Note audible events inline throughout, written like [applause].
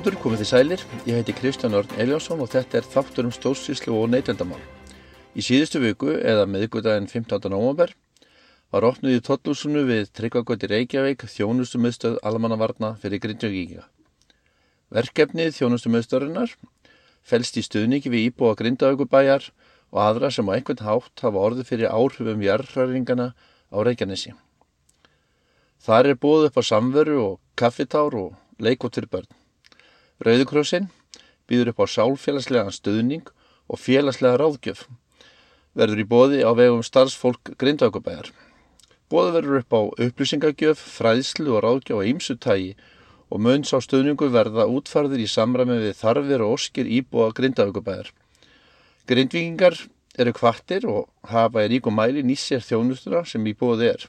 Góður hlustundur, komið þið sælir. Ég heiti Kristján Örn Eliasson og þetta er þáttur um stórsýslu og neytendamál. Í síðustu viku, eða miðgudaginn 15. november, var opnuð í Tottlúsunu við Tryggvagöti Reykjavík þjónustu miðstöð almannavarna fyrir Grindjöginga. Verkefnið þjónustu miðstöðurinnar fælst í stuðningi við íbúa Grindavíkubæjar og aðra sem á einhvern hátt hafa orði fyrir áhrifum jarðræringana á Reykjanesi. Þar er búið upp á samveru og kaffitár og leikot fyrir börn. Rauðukrossin býður upp á sálfélagslegan stuðning og félagslega ráðgjöf. Verður í bóði á vegum starfsfólk Grindavíkubæjar. Bóði verður upp á upplýsingagjöf, fræðslu og ráðgjöf á ýmsutægi og munns á stuðningu verða útfarðir í samræmi við þarfir og oskir íbúa Grindavíkubæjar. Grindvikingar eru kvartir og hafa í ríkum mæli nýssir þjónustuna sem í bóði er,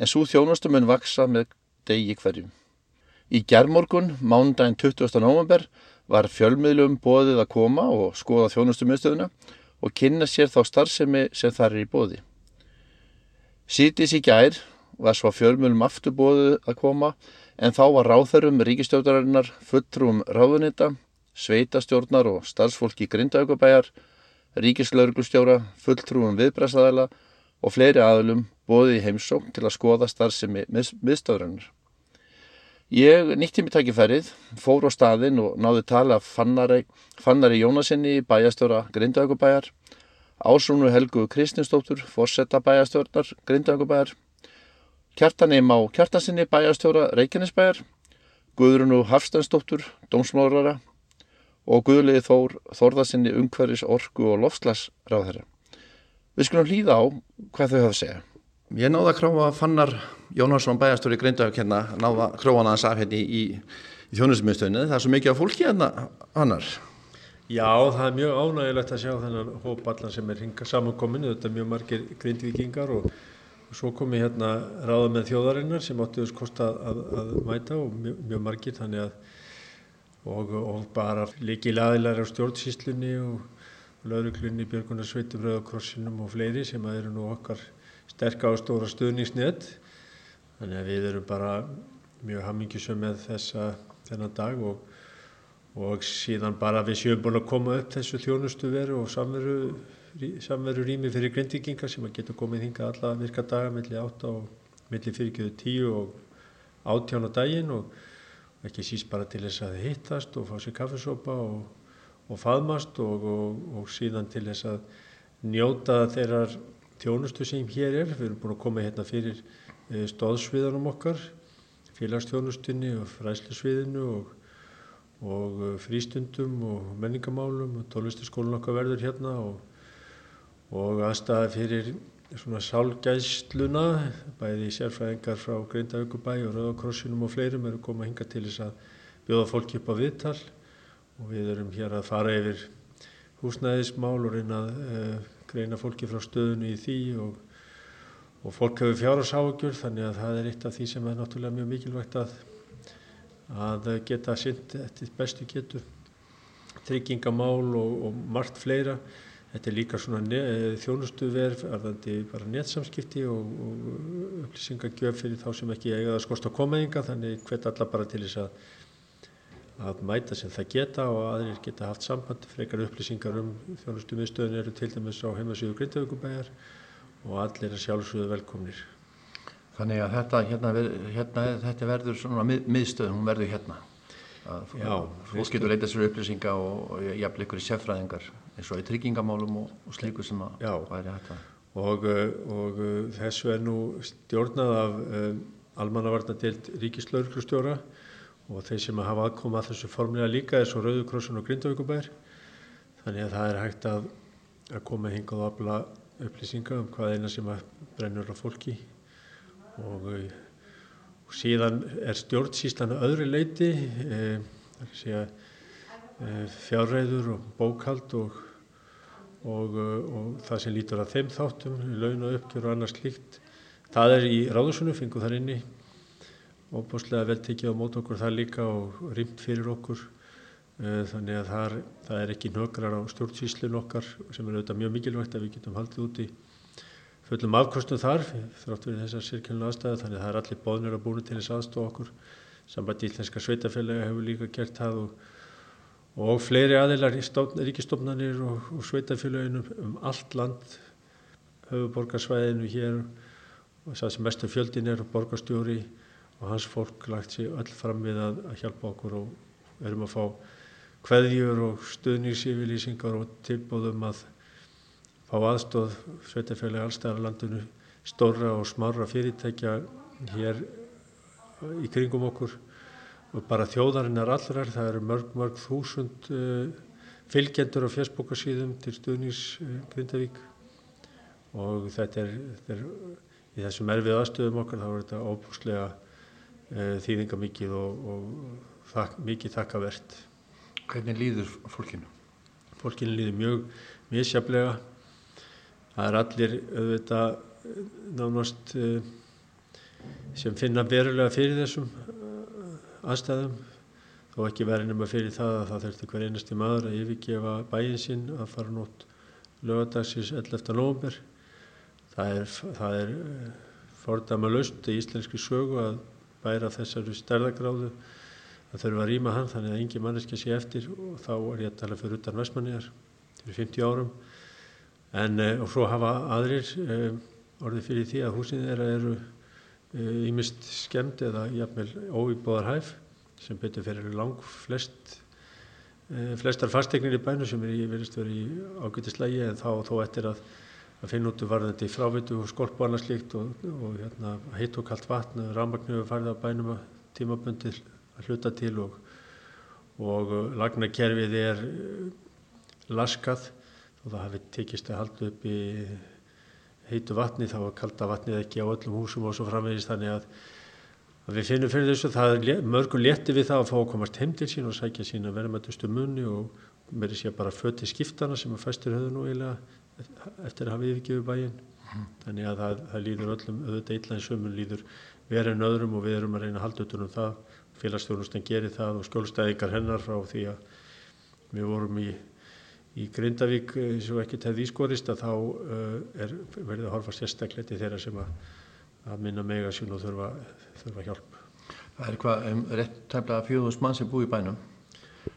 en svo þjónustu mun vaksa með degi hverjum. Í gerðmorgun, mánudaginn 20. november, var fjölmiðlum bóðið að koma og skoða þjónustumiðstöðuna og kynna sér þá starfsemi sem þar er í bóði. Sýtis í gær var svo fjölmiðlum aftur bóðið að koma en þá var ráþörum ríkistjóðarinnar, fulltrúum ráðunita, sveitastjórnar og starfsfólki grindaugabæjar, ríkislauglustjóra, fulltrúum viðbræðsadala og fleiri aðlum bóðið í heimsókn til að skoða starfsemi miðstöðurinnar. Ég nýtti mér takkifærið, fór á staðinn og náði tala Fannari, Fannari Jónasinni bæjastöra Grindaugubæjar, Ásrúnu Helgu Kristinsdóttur, Fossetta bæjastörnar Grindaugubæjar, Kjartanim á Kjartansinni bæjastjóra Reykjanesbæjar, Guðrunu Hafstensdóttur, Dómsmórara og Guðliði Þór Þórðarsinni Ungveris, Orku og Lofslagsráðherra. Við skulum hlýða á hvað þau hafa að segja. Ég náði að kráa Fannar Jónarsson bæjastóri Grindavík hérna, náði að kráa hann aðeins af hérna í, í, í þjónusmiðstöðinu. Það er svo mikið af fólki hérna hannar. Já, það er mjög ánægilegt að sjá þennan hóp allan sem er hinga samankominu. Þetta er mjög margir grindvikingar og, og svo komi hérna ráða með þjóðarinnar sem áttu þess kosta að, að mæta og mjög, mjög margir þannig að og, og bara líki laðilar á stjórnsýslunni og lauruglunni, Björgunarsveitum, Rauðakrossinum og fleiri sem eru nú okkar sterk á stóra stuðningsnett þannig að við erum bara mjög hamingisum með þessa þennan dag og, og síðan bara við séum búin að koma upp þessu þjónustu veru og samveru, rými fyrir grindvikingar sem að geta komið hinga alla virka daga millir 8 og millir fyrirgjöðu 10 og 18 á daginn og ekki síst bara til þess að hittast og fá sér kaffesopa og, og faðmast og, og síðan til þess að njóta þeirrar þjónustu sem hér er. Við erum búin að koma hérna fyrir eh, stóðsviðanum okkar, félagsþjónustunni og fræslusviðinu og, og eh, frístundum og menningamálum og tónlistaskólun okkar verður hérna og, og aðstæða fyrir svona sálgæðsluna, bæði sérfræðingar frá Grindavíkubæ og Rauðakrossinum og fleirum eru komað hinga til þess að bjóða fólki upp á viðtal og við erum hér að fara yfir húsnæðismál og reyna að uh, greina fólki frá stöðunu í því og, og fólk hefur fjárhásáögjur þannig að það er eitt af því sem er náttúrulega mjög mikilvægt að, að geta synd eftir bestu getu. Tryggingamál og, og margt fleira. Þetta er líka svona þjónustuverf arðandi bara netsamskipti og, og upplýsingagjöf fyrir þá sem ekki eiga það skost á komaðinga þannig hvert alla bara til þess að að mæta sem það geta og aðrir geta haft samband frekar upplýsingar um þjónustu miðstöðun eru til dæmis á heimasíðu Grindavíkubæjar og allir er sjálfsögðu velkomnir. Þannig að þetta, hérna, hérna, þetta verður svona mið, miðstöðun, hún verður hérna. Að Já. Fólk getur leitað sér upplýsinga og, og jafnvel ykkur í seffræðingar eins og í tryggingamálum og, og slíku sem að væri þetta. Og, og þessu er nú stjórnað af um, almannavarnadelt ríkislauglustjóra og þeir sem hafa aðkoma að þessu formlega líka er svo Rauðukrossun og Grindavíkubær þannig að það er hægt að, að koma hingað og afla upplýsinga um hvað eina sem brennur á fólki. Og, og síðan er stjórnsýslan öðru leiti e, e, fjárreiður og bókald og, og, og það sem lítur að þeim þáttum laun og uppgjör og annars klíkt það er í ráðusunum, fengu þar inni óbúslega vel tekið á mót okkur það líka og rýmt fyrir okkur. Eh, þannig að það er, það er ekki nökrar á stjórnsýslun okkar sem er auðvitað mjög mikilvægt að við getum haldið út í fullum afkostum þar þrátt verið þessar sérkjölinu aðstæðu þannig að það er allir bóðnir að búinu til þess aðstofa okkur. Sambandi íslenska sveitafélagi hefur líka gert það og, og fleiri aðeinar ríkistofnanir og, og sveitafélaginu um allt land höfuborgarsvæðinu hér. Og það sem mestu fjöldin er borgarstjóri og hans fólk lagt sér öll fram við að, að hjálpa okkur og erum að fá hveðjur og stuðningsyfirlýsingar og tilbúðum að fá aðstóð sveitafélagi allstæðar landinu stóra og smarra fyrirtækja hér í kringum okkur og bara þjóðarinnar allrar, það eru mörg, mörg þúsund uh, fylgjendur á fjersbókarsýðum til stuðnings uh, Grindavík. Og þetta er, þetta er í þessum erfið aðstöðum okkar þá er þetta óbúslega þýðinga mikið og, og þak, mikið þakkavert. Hvernig líður fólkinu? Fólkinu líður mjög misjaflega. Það er allir auðvitað nánast sem finna verulega fyrir þessum aðstæðum þó ekki verið nema fyrir það að það þurfti hver einasti maður að yfirgefa bæin sinn að fara nótt lögadagsins 11. november það er, það er fordama löst í íslenski sögu að bæra þessari stærðagráðu að þurfa að rýma hann þannig að engin manneska sé eftir. Og þá er ég að tala fyrir utan Vestmanniðar fyrir 50 árum. En og svo hafa aðrir orðið fyrir því að húsin þeirra eru ímist skemmt eða jafnvel óýbúðar hæf sem betur fyrir lang flest flestar fastegnir í bænu sem er í verist verið í ágætislægi en þá þó eftir að, að finna út varðandi frávitu og skorp og annað slíkt og, og hérna, heitt og kallt vatn rafmagnu farið á bænum tímabundið að hluta til og, og lagnakerfið er laskað. Og það hafi tekist að halda upp í heitu vatni þá er kalda vatnið ekki á öllum húsum og svo framvegist þannig að, að við finnum fyrir þessu. Það er mörgur létti við það að fá að komast heim til sín og sækja sína verðmættustu munni og mér er sér bara föti skiptana sem að fæstur höfðu nú eiginlega eftir að hafa yfirgjöfu bæinn mm. þannig að það, það líður öllum auðvitað en sömum líður verið öðrum og við erum að reyna að halda utan um það félagsstjórnustan gerir það og skjólstæðingar hennar frá því að við vorum í í Grindavík eins og ekkert hefði ískorist að þá uh, er verið að horfa sérstaklega til þeirra sem að, að minna mega sín og þurfa, þurfa hjálp. Það er hvað um, rétt tæmlega 4.000 mann sem búið í bænum?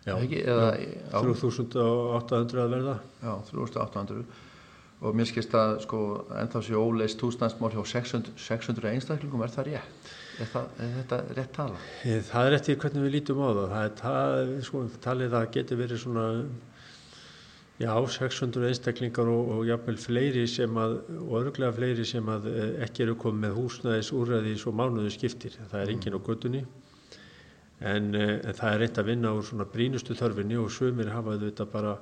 Já 3.800 að verða. Já, 3.800 og mér skilst að sko ennþá séu óleist húsnænsmál hjá 600, 600 einstaklingum, er það rétt? Er, það, er þetta rétt tala? Það er rétt í hvernig við lítum á það. Það er það, sko, talið að getur verið svona Já, 600 einstaklingar og, og jafnvel fleiri sem að, og örglega fleiri sem að ekki eru komið með húsnæðis úrræði svo mánuðu skiptir. Það er enginn á göttunni en, en það er reynd að vinna úr svona brínustu þörfinni og sumir hafa þetta bara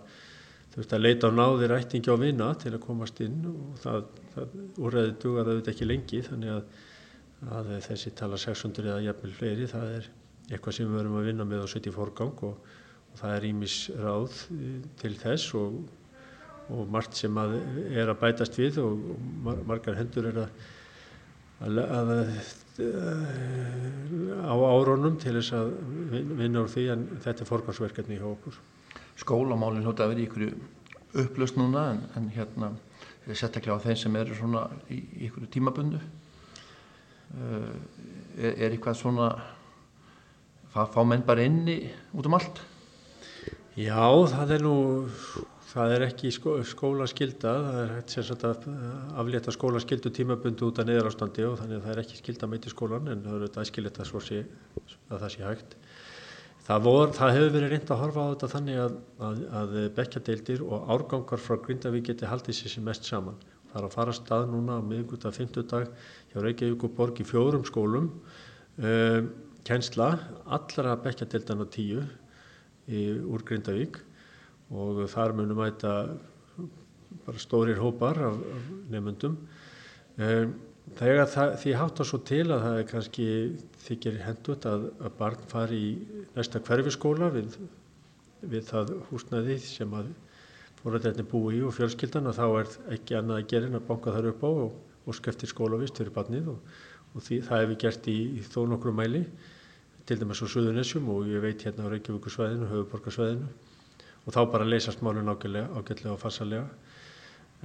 þurft að leita á náðir ættingi á vinna til að komast inn og það, það úrræði dugar það ekki lengi þannig að, að þessi tala 600 eða jafnvel fleiri það er eitthvað sem við verum að vinna með og setja í forgang og og það er ímis ráð til þess og, og margt sem að er að bætast við og, og margar hendur er að, að, að, að á árónum til þess að vinna úr því en þetta er forgansverkefni hjá okkur. Skólamálinn hljóta að vera í ykkur upplöst núna en, en hérna er sérstaklega á þeim sem eru svona í, ykkur tímabundu uh, er, er eitthvað svona fá, fá menn bara inni út um allt? Já, það er nú, það er ekki skó, skólaskylda, það er hægt sagt að aflétta skólaskyldu tímabundu út af neðarástandi og þannig að það er ekki skylda meitt í skólan en það er auðvitað æskilegt að, sé, að það sé hægt. Það, vor, það hefur verið reynd að horfa á þetta þannig að, að, að bekkjadeildir og árgangar frá Grindavík geti haldið sér sem mest saman. Það er að fara stað núna á miðgut af 50 dag hjá Reykjavík og Borg í fjórum skólum, um, kjensla, allra bekkjadeildana tíu í, úr Grindavík og þar munum mæta bara stórir hópar af, af nefnundum. Um, þegar það, því háttar svo til að það er kannski þykir hendut að, að barn fari í næsta hverfiskóla við, við það húsnæði sem að fóröldinni búi í og fjölskyldan og þá er ekki annað að gera en að banka þar upp á og, og skeftir skólavist fyrir barnið og, og því, það hefur gert í, í þó nokkru mæli til dæmis á Suðunessjum og ég veit hérna á Reykjavíkusvæðinu, höfuborgarsvæðinu og þá bara leysast málun ágætlega og farsalega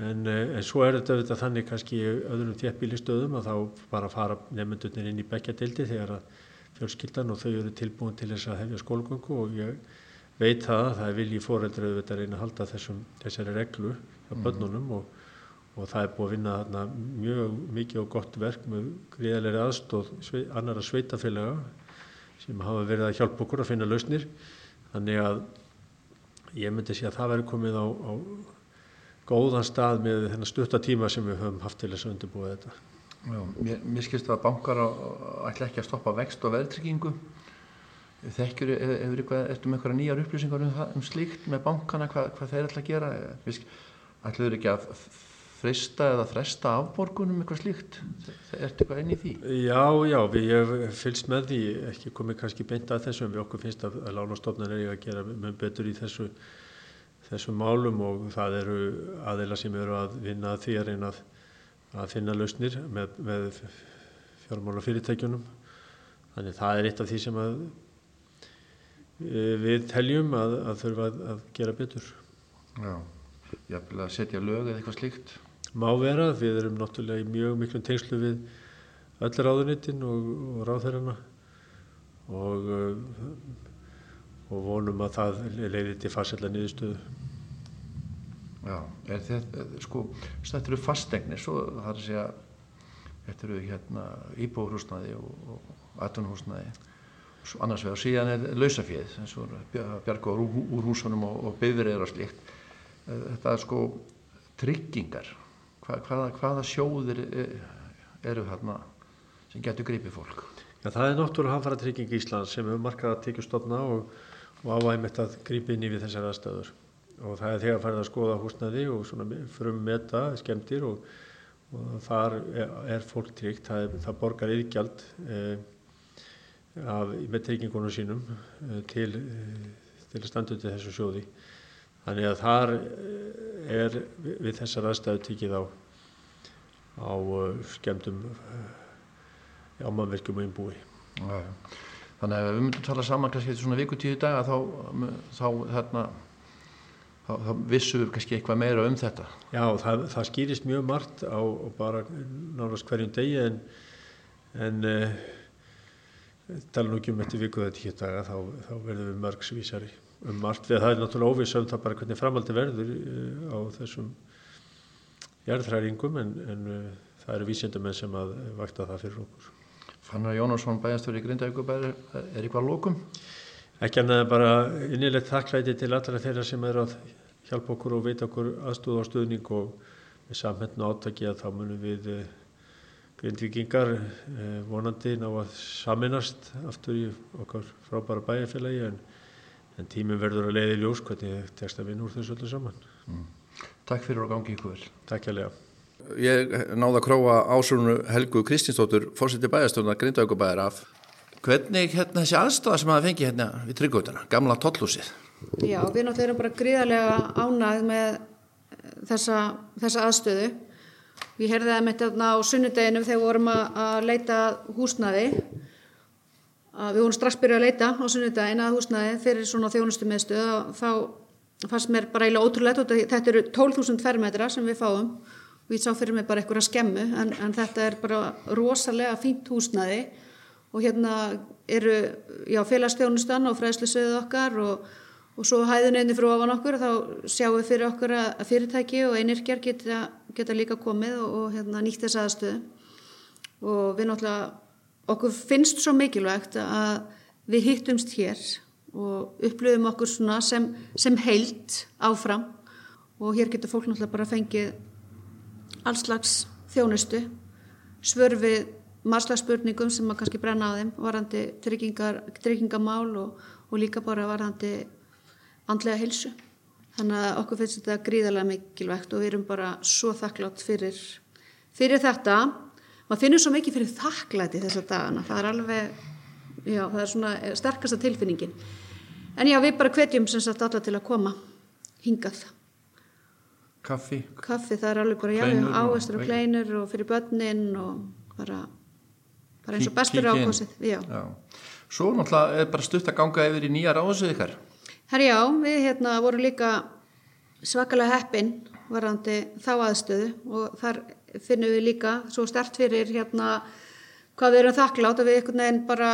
en, en svo er þetta auðvitað þannig kannski í öðrum þéttbílistöðum að þá bara fara nefndunir inn í bekkjadildi þegar að fjölskyldan og þau eru tilbúin til þess að hefja skólgöngu og ég veit það að það er vilji fóreldra auðvitað að reyna að halda þessum, þessari reglu á börnunum mm. og, og það er búið að vinna þarna mjög mikið og gott verk með gríðalegri aðstóð svei, annara sveitafélaga sem hafa verið að hjálpa okkur að finna lausnir þannig að ég myndi sé að það verður komið á, á góðan stað með þennan stuttatíma sem við höfum haft til þess að undirbúa þetta. Já, mér, mér skilst að bankar ætla ekki að stoppa vext og veðtryggingu þekkjur, ertu með eitthvað nýjar upplýsingar um, um slíkt með bankana, hvað, hvað þeir ætla að gera ætluður ekki að frista eða fresta afborgunum eitthvað slíkt, ertu eitthvað inn í því? Já, já, við fylgst með því, ekki komið kannski beint að þessu en við okkur finnst að, lánastofnan er að gera með betur í þessu þessu málum og það eru aðeila sem eru að vinna því að reyna að, að finna lausnir með, með fjármála fyrirtækjunum þannig það er eitt af því sem að Eh, við teljum að, að þurfa að, að gera betur. Já, jafnvel að setja lög eða eitthvað slíkt? Má vera, við erum náttúrulega í mjög miklum tengslu við öll ráðunitin og, og ráðherrana og, eh, og vonum að það leiði til farsella niðurstöðu. Já, er þetta, sko, þetta eru fastegnir, svo það er að segja, þetta eru hérna íbúrhúsnaði og, og atunhúsnaði annars vegar síðan er lausafíð eins og bjarga úr, úr húsunum og, og byðrið og slikt eh, þetta er sko tryggingar. Hva, hvaða, hvaða sjóðir eru þarna sem getur gripið fólk? Já, það er náttúrulega hafðfara trygging í Íslands sem hefur markað að tekja stofna og, og ávægmett að gripa inn í við þessar aðstöður og það er þegar farið að skoða húsnaði og svona frum meta skemmtir og, og þar er, er fólk tryggt, það, það borgar yðgjald eh, af, með tryggingunum sínum eh, til, eh, til undir þessu sjóði. Þannig að þar eh, er við þessar aðstæðu tikið á, á skemmtum ámannverkjum og einbúi. Ja, þannig að ef við myndum tala saman kannski eftir svona vikutíðu daga þá, þá, þarna, þá, þá vissum við kannski eitthvað meira um þetta. Já, það, það skýrist mjög margt á bara náttúrulega hverjum degi en, en tala nú ekki um eftir viku þetta tíu daga þá, þá verðum við mörgsvísari um margt við það er náttúrulega óvissum það bara hvernig framaldi verður uh, á þessum jærðræringum en, en uh, það eru vísindamenn sem að vakta það fyrir okkur Fannar Jónásson bæjastur í Grindavíkubæri er eitthvað lókum? Ekki annað bara innilegt þakklæti til allra þeirra sem er að hjálpa okkur og veita okkur aðstóð á stuðning og með samhenn og átaki að þá munum við uh, grindvikingar eh, vonandi ná að saminast aftur í okkar frábæra bæjarfélagi en, en tíminn verður að leiði ljós hvernig tekst að vinna úr þessu öllu saman. Mm. Takk fyrir og gangi ykkur vel. Takk hjá lega. Ég náða að króa ásónu Helgu Kristinsdóttur, fórseti bæjarstofna Grindaugubæðar af. Hvernig hérna þessi aðstafa sem að fengi hérna við tryggjóðuna, gamla tollúsið? Já, við náttúrulega erum bara gríðarlega ánægð með þessa, þessa aðstöðu Ég heyrði það mitt á sunnudeginum þegar við vorum að leita húsnaði. Að við vorum strax byrjuð að leita á sunnudegin að húsnaði fyrir svona þjónustu meðstöð og þá fannst mér bara eiginlega ótrúlega þetta eru 12.000 fermetra sem við fáum og ég sá fyrir mig bara einhverja skemmu en, en þetta er bara rosalega fínt húsnaði og hérna eru já, félagsstjónustan og fræðslusöðu okkar og og svo hæðin einni frá ofan okkur þá sjáum við fyrir okkur að fyrirtæki og einirkjar geta, geta líka komið og, og hérna, nýtt þess aðstöðu. Og við náttúrulega okkur finnst svo mikilvægt að við hittumst hér og upplöfum okkur sem, sem heilt áfram og hér getur fólk náttúrulega bara fengið allslags þjónustu svörfið margslagsspurningum sem að kannski brenna á þeim varandi tryggingamál og, og líka bara varandi andlega hilsu. Þannig að okkur finnst þetta gríðarlega mikilvægt og við erum bara svo þakklátt fyrir, fyrir þetta. Maður finnur svo mikið fyrir þakklæti þessar dagana. Það er alveg, já, það er svona sterkasta tilfinningin. En já, við bara hvetjum sem sagt alla til að koma hingað. Kaffi? Kaffi, það er alveg bara, já, áherstur og kleinur og fyrir börnin og bara, bara eins og bestur ákvæmsið. Svo náttúrulega er bara stutt að ganga yfir í nýja ráðsöðu ykkar. Herjá, við hérna vorum líka svakalega heppin varandi þá aðstöðu og þar finnum við líka svo stert fyrir hérna hvað við erum þakklátt og við einhvern veginn bara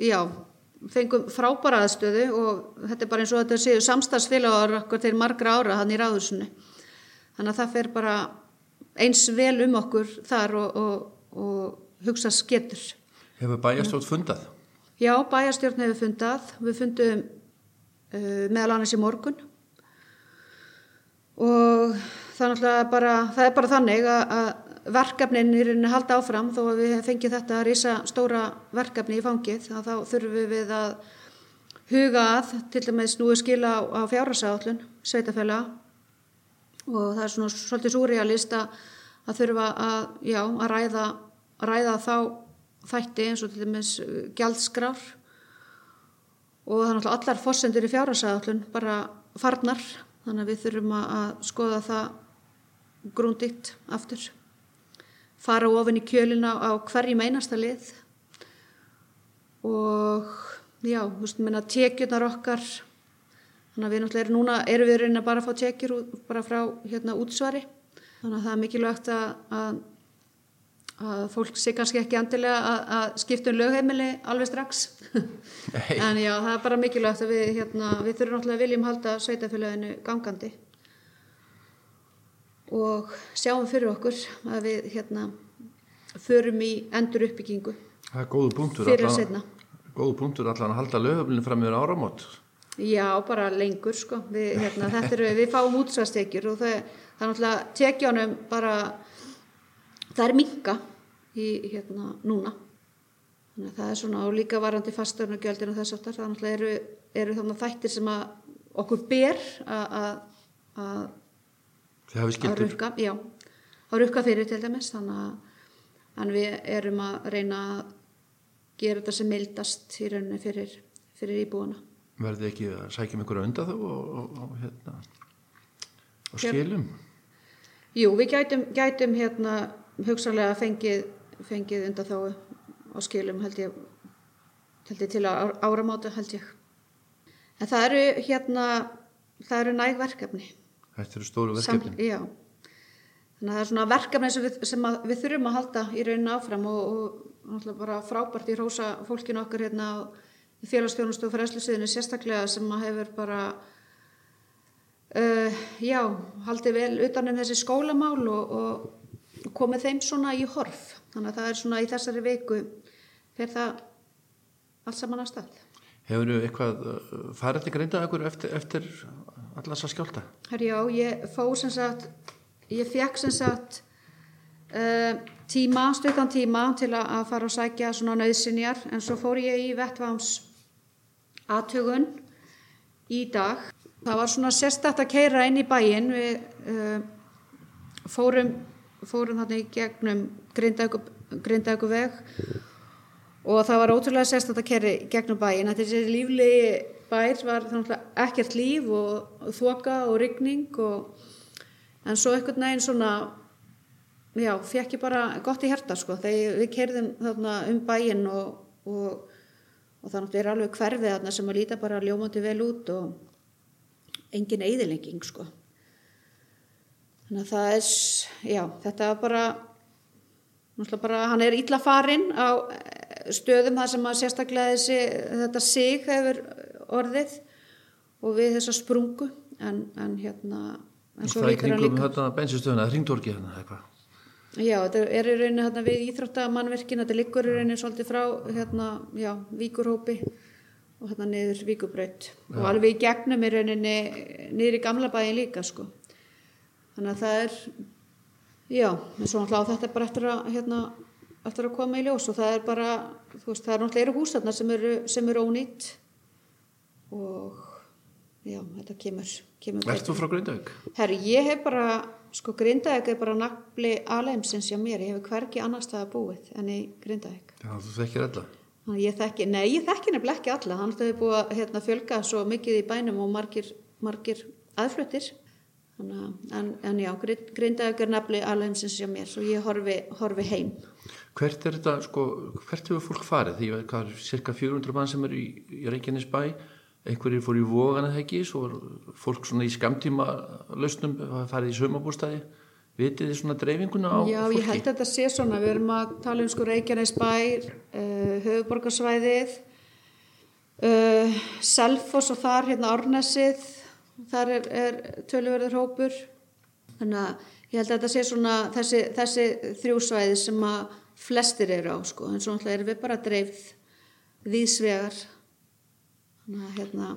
já, fengum frábæra aðstöðu og þetta er bara eins og þetta séu samstagsfélagar okkur til margra ára hann í ráðursunu. Þannig að það fer bara eins vel um okkur þar og, og, og hugsa sketur. Hefur bæjastjórn fundað? Já, bæjastjórn hefur fundað. Við fundum uh, meðal annars í morgun og það er bara, það er bara þannig að, að verkefnin er að halda áfram þó að við fengjum þetta að rýsa stóra verkefni í fangið þá þurfum við að huga að til dæmis nú er skila á, fjárhasállun sveitafæla og það er svona svolítið súrealist að, að þurfa að, já, að ræða, ræða þá þætti eins og til dæmis gjaldskrár og er náttúrulega allar fossendur í fjárhasállun bara farnar þannig að við þurfum að skoða það grúnditt aftur fara ofin í kjölina á hverjum einasta lið. Og já, þú veist, menna tekjurnar okkar þannig að við náttúrulega erum núna erum við raunin að bara fá tekjur bara frá hérna útsvari. Þannig að það er mikilvægt að, að, að fólk sé kannski ekki andilega að, að skipta um lögheimili alveg strax. [laughs] En já, það er bara mikilvægt að við hérna, við þurfum náttúrulega viljum halda sveitafélaginu gangandi og sjáum fyrir okkur að við hérna förum í endur uppbyggingu Það er góðu punktur fyrir að setna Góðu punktur allan að halda lögöflinu fram yfir áramót. Já, bara lengur sko. Við, hérna, er, við fáum útsvæðstekjur og það, það er náttúrulega tekjónum bara það er minga í hérna núna. Þannig að það er svona og líka varandi fasturnagjaldin og þess aftar það náttúrulega eru, eru þannig þættir sem að okkur ber að Þið hafið skildur? Að rukka, fyrir til dæmis þannig að við erum að reyna að gera þetta sem mildast í rauninni fyrir, fyrir íbúana. Verði ekki að sækja um einhverja undan þá og, og, og, hérna, og skilum? Jú, við gætum, gætum hérna hugsalega fengið, fengið undan þá og skilum held ég, held ég til að áramáta held ég. En það eru hérna, það eru næg verkefni. Þetta eru stóru verkefni. Sam, já, þannig að það er svona verkefni sem við, sem við þurfum að halda í rauninu áfram og, og náttúrulega bara frábært í rósa fólkinu okkar hérna í félagsstjónustu og fræðslusiðinu sérstaklega sem að hefur bara, uh, já, haldið vel utanum þessi skólamál og, og komið þeim svona í horf. Þannig að það er svona í þessari veiku fyrir það allt saman að stað. Hefur þú eitthvað farið til greinda eftir, eftir allars að skjálta? Herjá, ég fó sem sagt, ég fekk sem sagt uh, tíma, stuttan tíma til að fara og sækja svona nöðsinjar en svo fór ég í vettváms aðtögun í dag. Það var svona sérstætt að keira inn í bæin, við uh, fórum, fórum þarna í gegnum Grindavíku veg og það var ótrúlega sérstætt að keira gegnum bæin. Þetta er sér líflegi bær var ekkert líf og þoka og rigning og, en svo einhvern veginn svona já, fekk ég bara gott í herta sko, þegar við kerðum þarna um bæin og, og, og þannig að það er alveg hverfið þarna sem að líta bara ljómandi vel út og engin eðilenging sko. Þannig að það er já, þetta er bara bara, hann er ítla farinn á stöðum það sem að sérstaklega þessi, þetta sig hefur orðið og við þessa sprungu en, en hérna en það er kringum þetta bensinstöðuna, það ringd orkið hérna eitthvað Já, þetta er í rauninni hérna, við íþróttamannverkin, þetta liggur í rauninni svolítið frá hérna, já, víkurhópi og hérna niður víkubraut og alveg í gegnum í rauninni niður í gamla bæin líka sko. Þannig að það er já, en svo náttúrulega þetta er bara eftir að hérna, eftir að koma í ljós og það er bara, þú veist, það er náttúrulega eru húsarnar sem eru, sem eru ónýtt og já, þetta kemur, kemur Erst þú frá Grindavík? Herri, ég hef bara, sko Grindavík er bara nafli aðleimsins hjá mér, ég hef hverki annar stað að búið en í Grindavík. Já, þú þekkir alla? Ég þekki, nei, ég þekki nefnilega ekki alla, hann hefur búið að hérna, fjölga svo mikið í bænum og margir, margir aðfluttir, en, en já, Grindavík er nafli aðleimsins hjá mér, svo ég horfi, horfi heim. Hvert er þetta, sko, hvert hefur fólk farið? Því að það er cirka 400 mann sem er í, í Reykjanes bæ einhverjir fór í vogan eða ekki svo fólk svona í skamtíma lausnum farið í sömabústæði vitið þið svona dreifinguna á Já, fólki? ég held að þetta sé svona við erum að tala um sko Reykjanes bær uh, höfuborgarsvæðið Selfoss og þar hérna Árnessið, þar er, er tölverður hópur. Þannig að ég held að þetta sé svona þessi, þessi þrjúsvæði sem að flestir eru á sko, en svo náttúrulega erum við bara dreifð vísvegar. Þannig að hérna,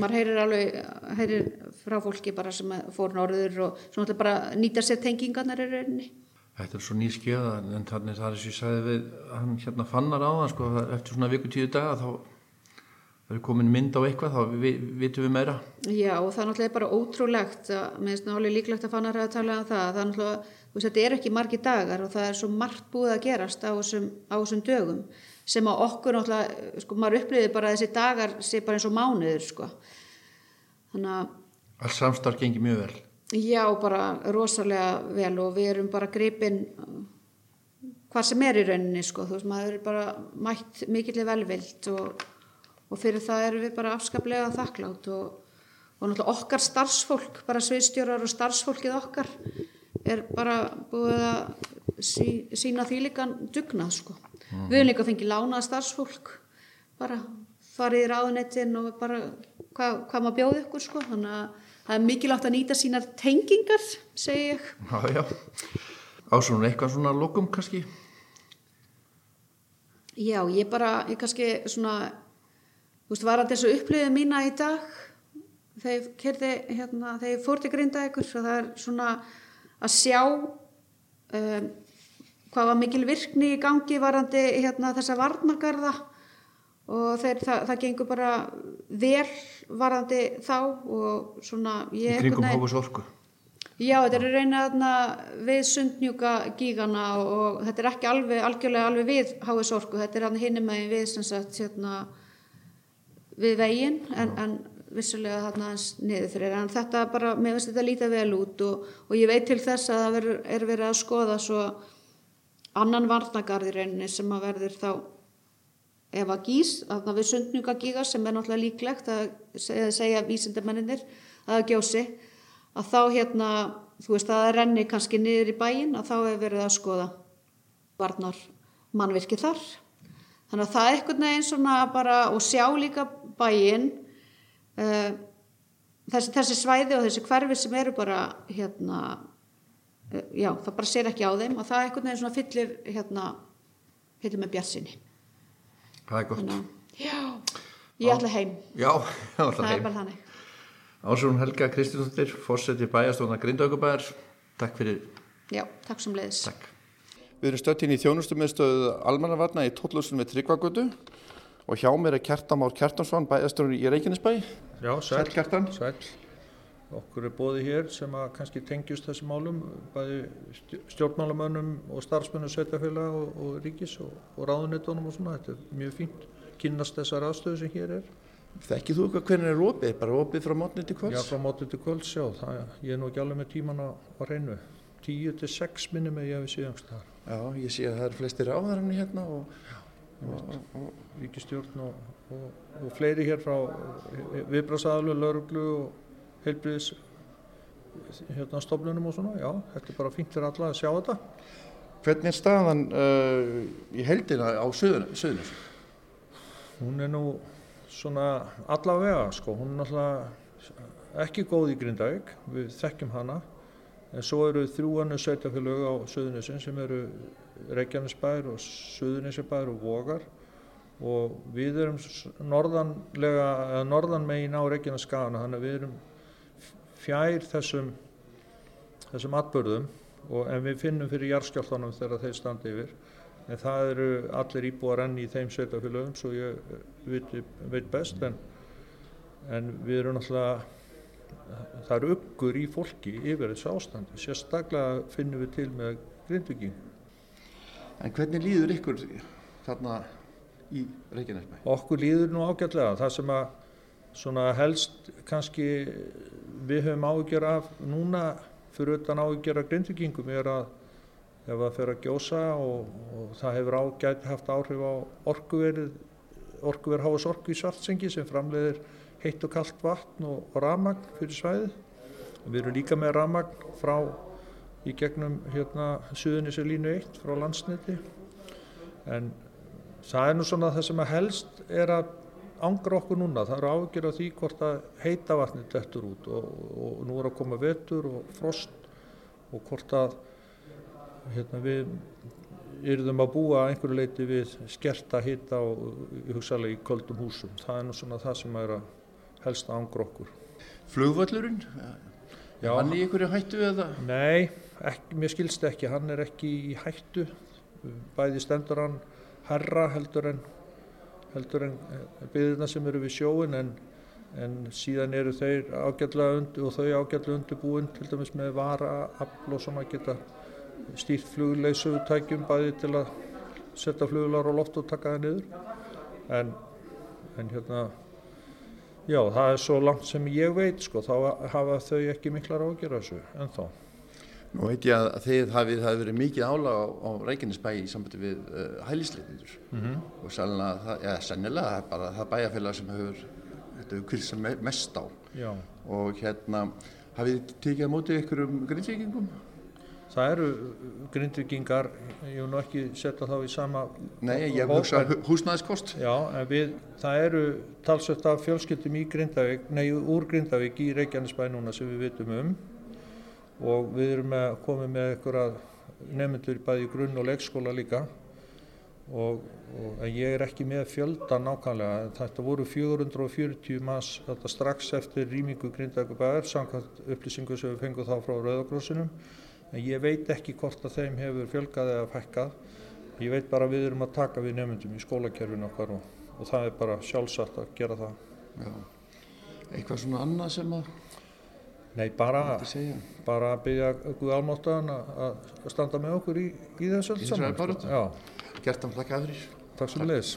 maður heyrir alveg, heyrir frá fólki bara sem fór norður og svo náttúrulega bara nýta sér tengingarnar í rauninni. Þetta er svo ný skjöða en þannig það er sem ég sagði við hann hérna fannar á það sko eftir svona viku tíu daga þá verður komin mynd á eitthvað þá vi, vitum við meira. Já og það er náttúrulega bara ótrúlegt að mér finnst náttúrulega líklegt að fannar að tala um það það er náttúrulega, þú veist þetta er ekki margi dagar og það er svo margt búið að gerast á þessum, á þessum dögum sem að okkur náttúrulega, sko maður upplýði bara þessi dagar sé bara eins og mánuður sko. Þannig að Allt samstarf gengir mjög vel. Já, bara rosalega vel og við erum bara gripin hvað sem er í rauninni sko, þú veist, maður er bara mætt mikillir velvild og, og fyrir það erum við bara afskaplega þakklátt og, og náttúrulega okkar starfsfólk, bara sviðstjórar og starfsfólkið okkar er bara búið að sí, sína því líka dugnað sko. Mm. Við hefum líka fengið lánað starfsfólk, bara farið í ráðunettin og bara hvað, hvað maður bjóði ykkur sko, þannig að það er mikilvægt að nýta sínar tengingar, segi ég. Ásvonum eitthvað svona lokum kannski? Já, ég bara, ég kannski svona, þú veist, var að þessu upplifið mína í dag, þegar kerði, hérna, þegar ég fór til grinda ykkur og það er svona að sjá um, hvað var mikil virkni í gangi varandi hérna, þessa varnagarða og þeir, það, það gengur bara vel varandi þá og svona ég... Í kringum hófus orku? Já, þetta er reynað við sundnjúka gígana og þetta er ekki alveg, algjörlega alveg við hófus orku, þetta er hinnum með við sagt hérna við veginn en, en vissulega þarna eins niður fyrir en þetta bara, mér finnst þetta lítið vel út og, og ég veit til þess að það ver, er verið að skoða svo annan varnagarðir reyninni sem að verður þá ef að gís, að við sundnjúka gíga sem er náttúrulega líklegt að segja, vísindamenninir að það gjósi að þá hérna, þú veist að það renni kannski niður í bæin að þá hefur verið að skoða varnar mannvirki þar. Þannig að það er eitthvað neginn svona bara og sjá líka bæin uh, þessi, þessi svæði og þessi hverfi sem eru bara hérna já, það bara sér ekki á þeim og það er eitthvað neginn svona fyllir hérna, fyllir með bjassinni Það er gott. Þannig, já, ég ætla heim. Já, [laughs] ég ætla heim. Ásrún Helga Kristínsdóttir, fórseti bæjastofna Grindaugubæðar. Takk fyrir. Já, takk sem leiðis. Takk. Við erum stöttinn í þjónustumiðstöðu almannavarna í Tóllúsun við Tryggvagötu og hjá mér er Kjartamár Kjartansson, bæjastofnur í Reykjanesbæ. Já, sæl. Sæl Kjartan. Sæl. Okkur er bóði hér sem að kannski tengjust þessi málum, bæði stjórnmálamönnum og starfsmönnum sveitafélag og, og ríkis og, og ráðunitónum og svona. Þetta er mjög fínt, kynast þessar aðstöðu sem hér er. Þekkið þú eitthvað hvernig er opið? Bara opið frá mótni til kvölds? Já, frá mótni til kvölds, já. Það, ég er nú ekki alveg með tíman á, á reynu. 10 til 6 minnum er ég að við síðanst þar. Já, ég sé að það eru flestir áðarinn hérna og, og ríkistjórn og fleiri hér frá viðbrasaðlu, lauruglu og heilbriðis hérna stofnunum og svona, já, þetta er bara fínt fyrir alla að sjá þetta. Hvernig er staðan uh, í heldina á söðunum? Hún er nú svona allavega, sko, hún er náttúrulega ekki góð í Grindavík, við þekkjum hana, en svo eru þrjúanu sveitafélög á söðunisinn sem eru Reykjanesbær og Suðunisibær og Vogar og við erum norðanlega, norðan megin á Reykjaneskaðana, þannig að við erum fjær þessum, þessum atbörðum og, en við finnum fyrir jarðskjáltanum þegar þeir standi yfir. En það eru allir íbúar enn í þeim sveitafélögum svo ég veit, veit best en, en við erum náttúrulega það eru uppgur í fólki yfir þessu ástandi. Sérstaklega finnum við til með grindviking En hvernig líður ykkur þarna í Reykjanesbæ? Okkur líður nú ágætlega. Það sem að svona helst kannski við höfum áhugjör af núna fyrir utan áhugjör af grindvikingum er að ef það fer að gjósa og, og það hefur ágæti haft áhrif á orkuverið orkuverð háas orku í svartsengi sem framleiðir heitt og kallt vatn og, og ramagn fyrir svæði við erum líka með ramagn frá í gegnum hérna Suðunissi línu 1 frá landsniti en það er nú svona það sem að helst er að ángra okkur núna, það eru ágjör af því hvort að heita vatnið dettur út og, og nú er að koma vetur og frost og hvort að hérna, við yrðum að búa einhverju leiti við skerta hita og hugsalega í köldum húsum. Það er nú svona það sem er að helst að ángra okkur. Flugvöllurinn, Já, hann í einhverju hættu eða? Nei, ekki, mér skilst ekki, hann er ekki í hættu, bæði stendur hann herra heldur en, heldur en byggðina sem eru við sjóin en, en síðan eru þeir ágætlega undir og þau ágætlega undirbúin til dæmis með vara, afl og svona geta stýrt flugleysöfutækjum bæði til að setja fluglar á loft og taka það niður en, en hérna já það er svo langt sem ég veit sko þá hafa þau ekki miklar ágjör þessu ennþá. Nú veit ég að þið hafið, það verið mikið álag á, á Reykjanesbæ í sambandi við uh, hælisleitindur Mm -hmm. og sennilega, það, ja, sennilega það er bara það bæjarfélag sem hefur, þetta hefur kvilsa me, mest á Já. og hérna hafið þið tekið á móti ykkur um grindvíkingum? Það eru grindvikingar, ég vil nú ekki setja þá í sama Nei, ég hóp, hugsa en- húsnæðiskost. Já, en við, það eru talsvöld af fjölskyldum í Grindavík, nei, úr Grindavík í Reykjanesbæ núna sem við vitum um og við erum með, komið með einhverja nefnendur bæði í grunn og leikskóla líka. Og, og ég er ekki með fjölda nákvæmlega, þetta voru 440 mass strax eftir rýmingu Grindavíkubæðar, samkvæmt upplýsingu sem við fengum þá frá Rauðakrossinum en ég veit ekki hvort að þeim hefur fjölgað eða fækkað. Ég veit bara að við erum að taka við nefnendum í skólakerfinu okkar og, og það er bara sjálfsagt að gera það. Já. Eitthvað svona annað sem að Nei, bara, bara að byggja Guð Almáttan að að standa með okkur í, í þessu þessari saman, sko. hann þakka fyrir. takk svo leiðis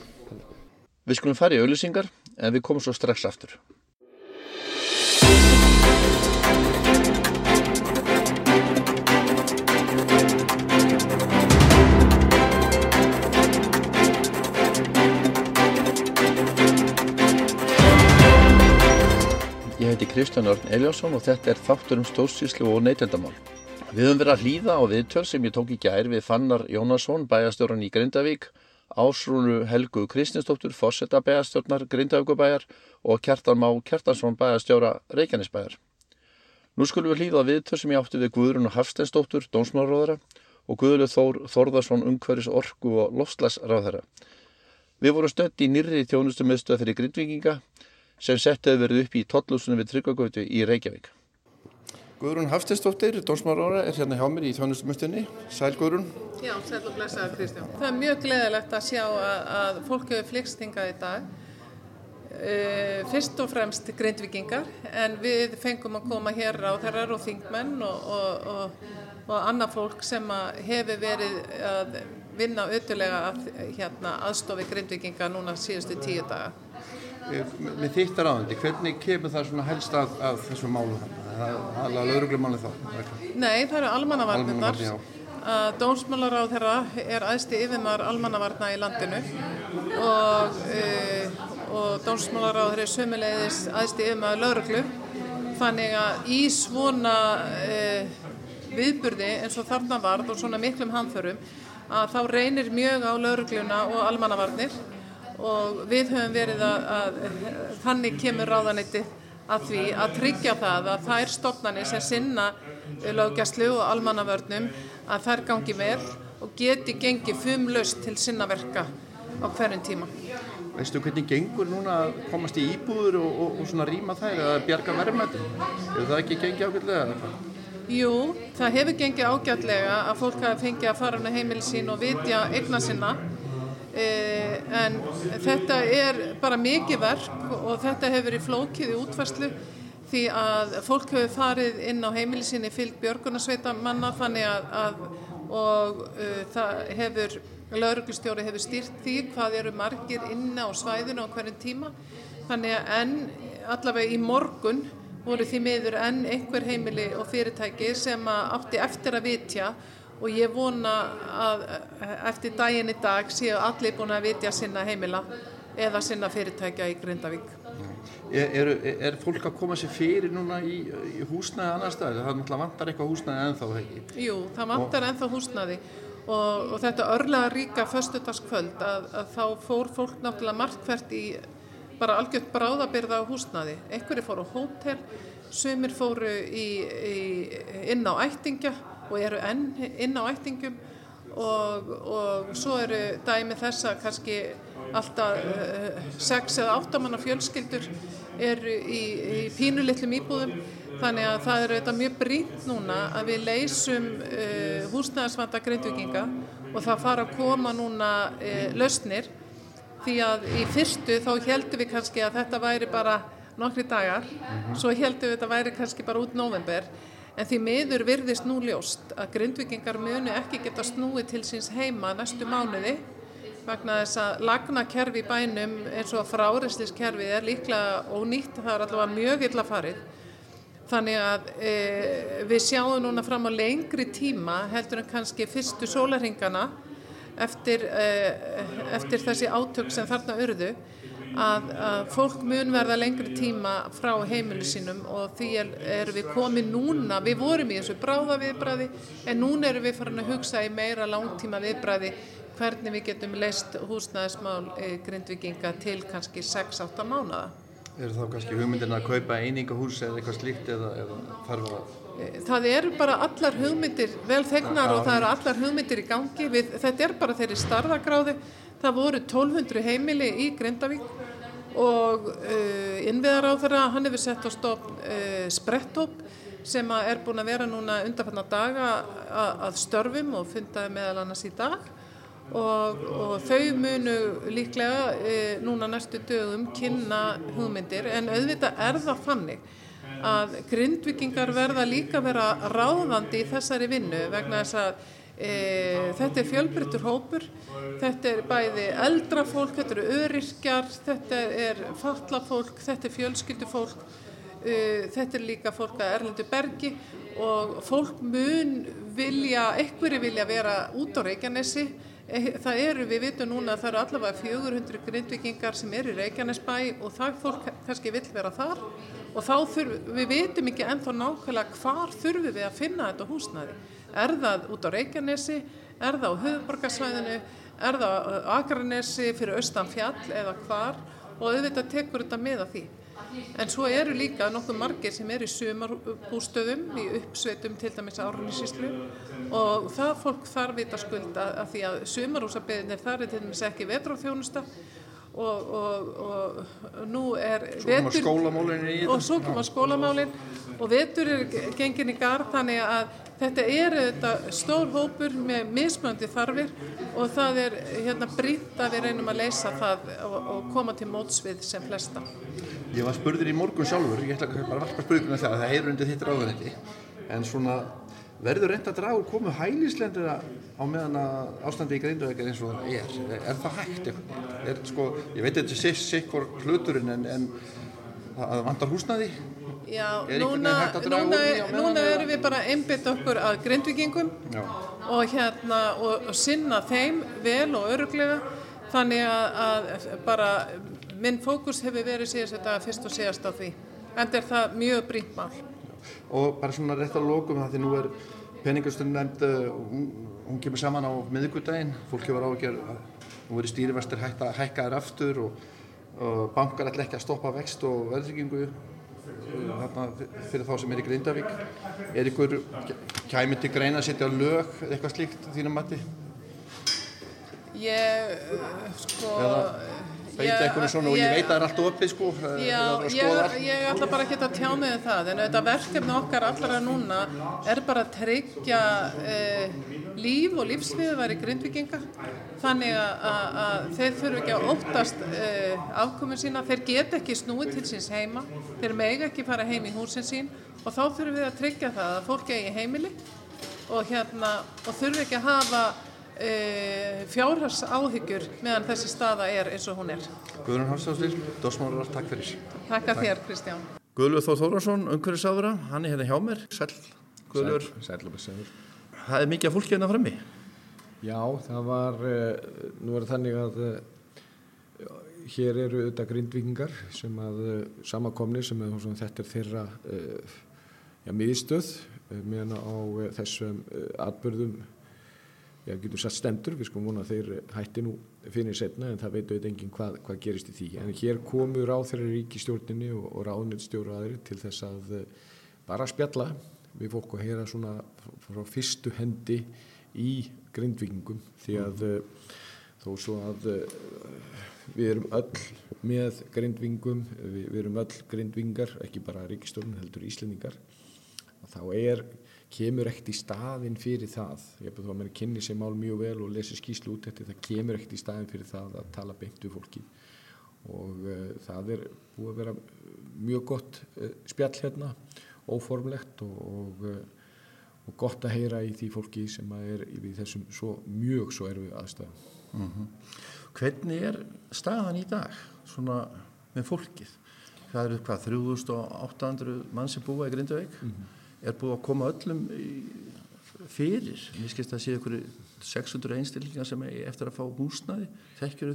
Við skulum fara í auðlýsingar en við komum svo strax aftur. Ég heiti Kristján Örn Eliasson og þetta er þáttur um stórsýslu og neytendamál. Við höfum verið að hlýða á viðtöl sem ég tók í gær við Fannar Jónasson, bæjastjóran í Grindavík, Ásrúnu Helgu Kristinsdóttur, Fossetta bæjastjórnar Grindavíkubæjar og Kjartan Má Kjartansson bæjastjóra Reykjanesbæjar. Nú skulum við hlýða á viðtöl sem ég átti við Guðrún Hafsteinsdóttur, dómsmálaróðara og Guðlu Þór Þórðarsson, umhverfis orku og lofslagsráðara. Við vorum stödd í nýrri þjónustumiðstöð fyrir grindvikinga sem sett hefur verið upp í tollusunum við Tryggvagötu í Reykjavík. Guðrún Hafsteinsdóttir, dómsmálaróðara, er hérna hjá mér í þjónustumiðstöðinni. Sæl Guðrún. Já, sæl og blessaður Kristján. Það er mjög gleðilegt að sjá að, að fólk hefur flikst hingað í dag. Uh, fyrst og fremst grindvikingar en við fengum að koma hér á þeirrar og þingmenn og, og, og, og annað fólk sem að hefur verið að vinna auðvitað að hérna, aðstofi grindvikinga núna síðustu tíu daga. Með þitt ráðandi, hvernig kemur það svona helst af, af þessu málu hann? Það er alveg lauruglumáli þá. Nei, það eru já. að dómsmálaráð þeirra er æðsti yfirmaður almannavarna í landinu og, uh, og dómsmálaráð þeirra er sömulegðis æðsti yfirmaður lauruglu þannig að í svona uh, viðburði eins og þarna varð og svona miklum hamförum að þá reynir mjög á laurugluna og almannavarnir og við höfum verið að, að þannig kemur ráðanetti að því að tryggja það að þær stofnanir sem sinna löggæslu og almannavörnum að þær gangi vel og geti gengið fumlaust til sinna verka á hverjum tíma. Veistu hvernig gengur núna að komast í íbúður og, og, og svona rýma þær eða bjarga verðmættum? Hefur það ekki gengið ágætlega? eða hvað? Jú, það hefur gengið ágætlega að fólk hafi fengið að fara með heimili sín og vitja eigna sinna en þetta er bara mikið verk og þetta hefur verið flókið í útværslu því að fólk hefur farið inn á heimili sinni fylg björgunarsveita manna þannig að, að og uh, það hefur lauruglustjóri hefur styrt því hvað eru margir inna á svæðinu á hverjum tíma. Þannig að enn allavega í morgun voru því miður enn einhver heimili og fyrirtæki sem átti eftir að vitja og ég vona að eftir daginn í dag séu allir búin að vitja sinna heimila eða sinna fyrirtækja í Grindavík. Er, er, er fólk að koma sér fyrir núna í, í húsnæði annar stað? Það vantar eitthvað húsnæði ennþá, ekki? Jú, það vantar ennþá húsnæði og, og þetta örlega ríka föstudagskvöld að, að þá fór fólk náttúrulega margt hvert í bara algjört bráðabyrða á húsnaði. Einhverju fóru á hótel, sumir fóru í, í, inn á ættingja og eru enn inn á ættingum og, og svo eru dæmi þessa kannski alltaf uh, sex eða áttamanna fjölskyldur eru í, í pínulittlum íbúðum. Þannig að það eru þetta mjög brínt núna að við leysum uh, húsnæðarsvanda grindvikinga og það fara að koma núna uh, lausnir. Því að í fyrstu þá heldum við kannski að þetta væri bara nokkri dagar, svo heldum við þetta væri kannski bara út november En því miður virðist nú ljóst að grindvikingar munu ekki geta snúið til síns heima næstu mánuði vegna þess að lagnakerfi bænum eins og fráreisliskerfi er líklega ónýtt, það er allavega mjög illa farið. Þannig að e, við sjáum núna fram á lengri tíma heldur en kannski fyrstu sólarhingana eftir, e, eftir þessi átök sem þarna urðu að, að fólk mun verða lengri tíma frá heimilu sínum og því er, er við komið núna, við vorum í þessu bráða viðbræði en núna erum við farin að hugsa í meira langtíma viðbræði hvernig við getum leist húsnæðismál e, grindvikinga til kannski 6-8 mánada. Er þá kannski hugmyndin að kaupa einingahús eða eitthvað slíkt eða, eða þarf að... Það eru bara allar hugmyndir vel þegnar og það eru allar hugmyndir í gangi. Við, þetta er bara þeirri starðagráði. Það voru 1200 heimili í Grindavík og uh, innviðar á þeirra, hann hefur sett á stofn uh, sprettóp sem er búin að vera núna undanfanna daga að störfum og fundaði meðal annars í dag. Og, og þau munu líklega e, núna næstu dögum kynna hugmyndir. En auðvitað er það fannig að grindvikingar verða líka vera ráðandi í þessari vinnu vegna þess að e, þetta er fjölbryttur hópur, þetta er bæði eldra fólk, þetta eru öryrkjar, þetta er fatla fólk, þetta er fjölskyldufólk, e, þetta er líka fólk að Erlendu Bergi og fólk mun vilja, einhverju vilja vera út á Reykjanesi. Eh, það eru, við vitum núna að það eru allavega 400 grindvikingar sem eru í Reykjanesbæ og það fólk kannski vill vera þar. Og þá þurfum, við vitum ekki ennþá nákvæmlega hvar þurfum við að finna þetta húsnæði. Er það út á Reykjanesi, er það á höfuborgarsvæðinu, er það á Akranesi fyrir austan fjall eða hvar? Og auðvitað tekur þetta með að því. En svo eru líka nokkuð margir sem eru í sumarbústöðum, í uppsveitum til dæmis árunnisíslu og það fólk þarf vita skuld að, að því að sumarúsabeðinir þar er til dæmis ekki vetráþjónusta og, og, og nú er vetur og svo koma skólamálin. Og vetur er gengin í garð þannig að þetta er þetta stór hópur með mismöndi þarfir og það er hérna brýtt að við reynum að leysa það og, og koma til mótsvið sem flesta. Ég var spurður í morgun sjálfur, ég ætla bara að varpa það að það heyrur undir þitt ráðunetti en svona verður reynd að draga úr komu hælislendur á meðan að ástandi í greinduveikar eins og það er. Er það hægt? Er, sko, ég veit að þetta er sikkur hluturinn en, en það vandar húsnaði? Já, núna, núna, núna erum við bara einbitt okkur að grindvikingum og, hérna, og, og sinna þeim vel og öruglega þannig að, að bara minn fókus hefur verið síðast þetta fyrst og síðast á því. En er það mjög brínt mál. Og bara svona rétt á lókum það því nú er peningastunum nefnd uh, hún, hún kemur saman á miðugudaginn fólk hefur áhugjör nú er stýrivastur hækkaðar aftur og, og bankar ætla ekki að stoppa vext og verðryggingu uh, fyrir þá sem er í Grindavík er ykkur kæmið til greina að setja lög eitthvað slíkt þínum mati? Ég sko Eða beita einhvern svona og ég veit að það er allt opið sko Já, ég, ég ætla bara ekki að tjá mig um það en þetta verkefni okkar allara núna er bara að tryggja eh, líf og lífsviðværi grindvikinga þannig að, að þeir þurfu ekki að óttast eh, afkominn sína, þeir get ekki snúið til síns heima, þeir mega ekki fara heim í húsin sín og þá þurfum við að tryggja það að fólk eigi heimili og, hérna, og þurfu ekki að hafa e, fjárhars áhyggjur meðan þessi staða er eins og hún er. Guðrun Hafstafsdýr, Dórsmálar, takk fyrir. Takk að þér Kristján. Guðlur Þór Þórnarsson, umhverfisáðura, hann er hérna hjá mér. Sæl, Guðlur. Sæl og bestur. Það er mikið að fólki hérna frammi. Já, það var, uh, nú er þannig að uh, hér eru auðvitað grindvikingar sem að uh, samakomni sem er, þetta er þeirra já, miðstöð meðan á þessum atbyrðum ég getur satt stendur, við vona að þeir hætti nú fyrir setna en það veit auðvitað enginn hvað, hvað gerist í því. En hér komur á þeirra ríkistjórninni og, og ráðnöldstjóru aðri til þess að bara spjalla við fólk og heyra svona frá fyrstu hendi í grindvikingum því að uh, þó svo að uh, við erum öll með grindvingum, við, við erum öll grindvingar, ekki bara ríkistjórn heldur íslendingar, þá er kemur ekkert í staðin fyrir það. Ég hef þá að mér kynni sér mál mjög vel og lesi skýslu út eftir það kemur ekkert í staðin fyrir það að tala beint við fólki. Og uh, það er búið að vera mjög gott uh, spjall hérna óformlegt og, og, uh, og gott að heyra í því fólki sem er í þessum svo, mjög svo erfið aðstæðum. Mm -hmm. Hvernig er staðan í dag svona með fólkið? Það eru hvað 3800 mann sem búa í Grindavík. Mm -hmm er búið að koma öllum fyrir? Mér skilst að séu ykkur 600 einstillingar sem er eftir að fá húsnaði þekkjur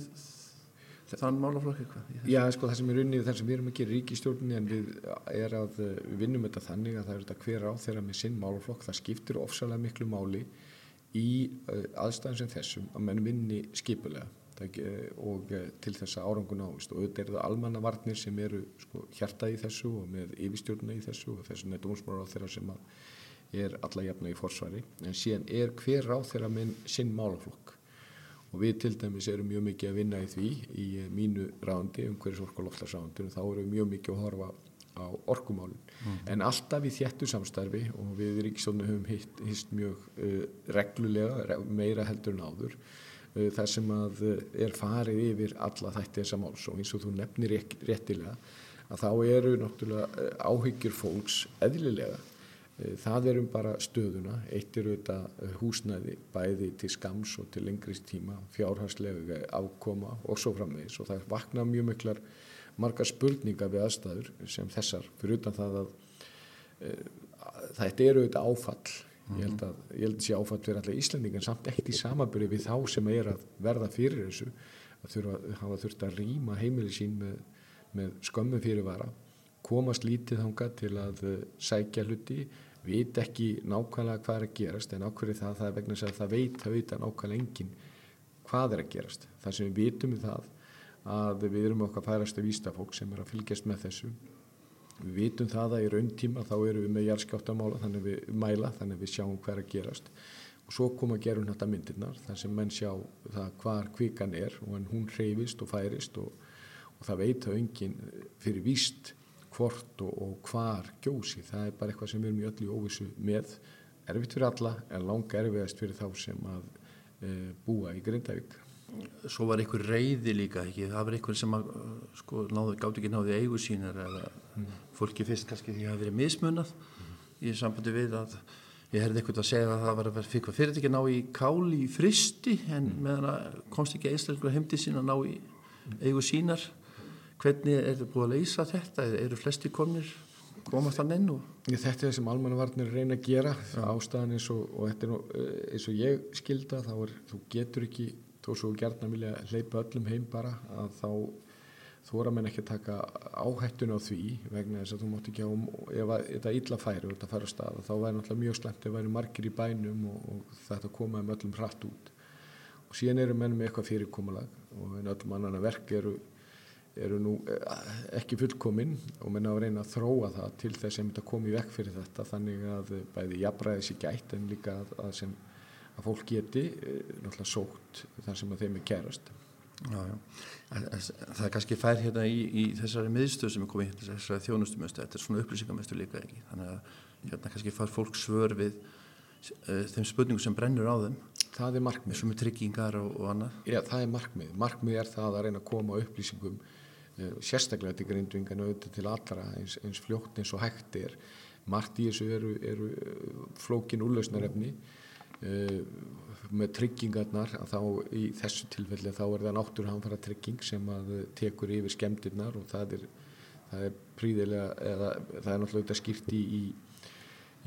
þann málaflokk eitthvað Já, sko það sem er unnið þar sem við erum að gera ríkistjórnni en við er að við vinnum þetta þannig að það er þetta hver á þeirra með sinn málaflokk. Það skiptir ofsalega miklu máli í aðstæðan sem þessum að menn vinni skipulega. Og til þess að árangun ávist og auðvitað eru það almannavarnir sem eru sko, hjarta í þessu og með yfirstjórna í þessu og þessu nettúmsmára á þeirra sem er alla jafna í forsvari. En síðan er hver á þeirra með sinn málaflokk og við til dæmis erum mjög mikið að vinna í því í mínu rándi, um hverjus orku og loftlarsrándi og þá erum við mjög mikið að horfa á orkumálun mm. en alltaf í þjættu samstarfi og við í Ríkistónu höfum hýst mjög uh, reglulega, meira heldur en áður Eh, þar sem að eh, er farið yfir alla þætti þessa máls. Og eins og þú nefnir réttilega að þá eru náttúrulega eh, áhyggjur fólks eðlilega það erum bara stöðuna. Eitt eru þetta húsnæði bæði til skams og til lengri tíma fjárhagslega afkoma og svo framvegis. Og það vakna mjög miklar margar spurningar við aðstæður sem þessar fyrir utan það að þetta eru þetta áfall. Ég held að, ég held sé áfætt fyrir allir Íslandingan samt eitt í samaböru við þá sem er að verða fyrir þessu að þurfa, hafa þurft að rýma heimili sín með, með skömmu fyrirvara komast lítið þánga til að sækja hluti veit ekki nákvæmlega hvað er að gerast en ákveði það, það er vegna að það veit að vita nákvæmlega engin hvað er að gerast. Það sem við vitum við það að við erum okkar færastu vístafólk sem er að fylgjast með þessu. Við vitum það að í raun tíma þá eru við með járskjáttamála þannig við mæla, þannig við sjáum hver að gerast. Og svo koma að gera þetta myndirnar þar sem menn sjá það hvar kvikan er og hún reyfist og færist og, og það veit að öngin fyrir víst hvort og, og hvar gjósi. Það er bara eitthvað sem við erum í öllu óvissu með. Erfitt fyrir alla en langa erfiðast fyrir þá sem að e, búa í Grindavík svo var einhver reyði líka ekki, það var einhver sem að, sko, náðu, gátt ekki náði eigu sínar eða mm. fólki fyrst kannski því að það verið mismunað mm. í sambandi við að ég herði eitthvað að segja að það var að fyrir fyrirtæki að ná í káli í fristi en mm. meðan að komst ekki einstaklega heimdi sín að ná í eigu sínar hvernig er þetta búið að leysa þetta? Eru flesti komnir? Komast þann enn og Þetta er það sem almannavarnir reyna að gera ástæðan eins og, og nú, eh, eins og ég skilda þá er, þú getur ekki þó svo gerðna vilja hleypa öllum heim bara að þá þóra menn ekki að taka áhættun á því vegna þess að þú mátt ekki á ef þetta illa færi og þetta færi á stað þá væri náttúrulega mjög slemt ef væri margir í bænum og, og þetta komaði með öllum hratt út. Og síðan eru menn með eitthvað fyrirkomalag og en öllum annan verk eru, eru nú eh, ekki fullkominn og menn á að reyna að þróa það til þess að þetta komi vekk fyrir þetta þannig að bæði jafnræði sér gætt en líka að, að sem að fólk geti eh, náttúrulega sótt þar sem að þeim er kærast. Já, já. Það er kannski fær hérna í, í þessari miðstöð sem er komið hérna þessari þjónustumöstu, þetta er svona upplýsingamöstu líka ekki, þannig að hérna kannski fær fólk svör við uh, þeim spurningum sem brennur á þeim. Það er markmið. Sem er tryggingar og, og annað. Já, það er markmið, markmið er það að reyna að koma upplýsingum sérstaklega til grindvingan auðvitað til allra eins, eins fljótt eins og hægt er. Margt í þessu eru, eru flókin úrlausnarefni. Uh, með tryggingarnar þá í þessu tilfelli þá er það náttúrhanfara trygging sem að tekur yfir skemmtirnar og það er, það er príðilega eða það er náttúrulega skýrt í, í,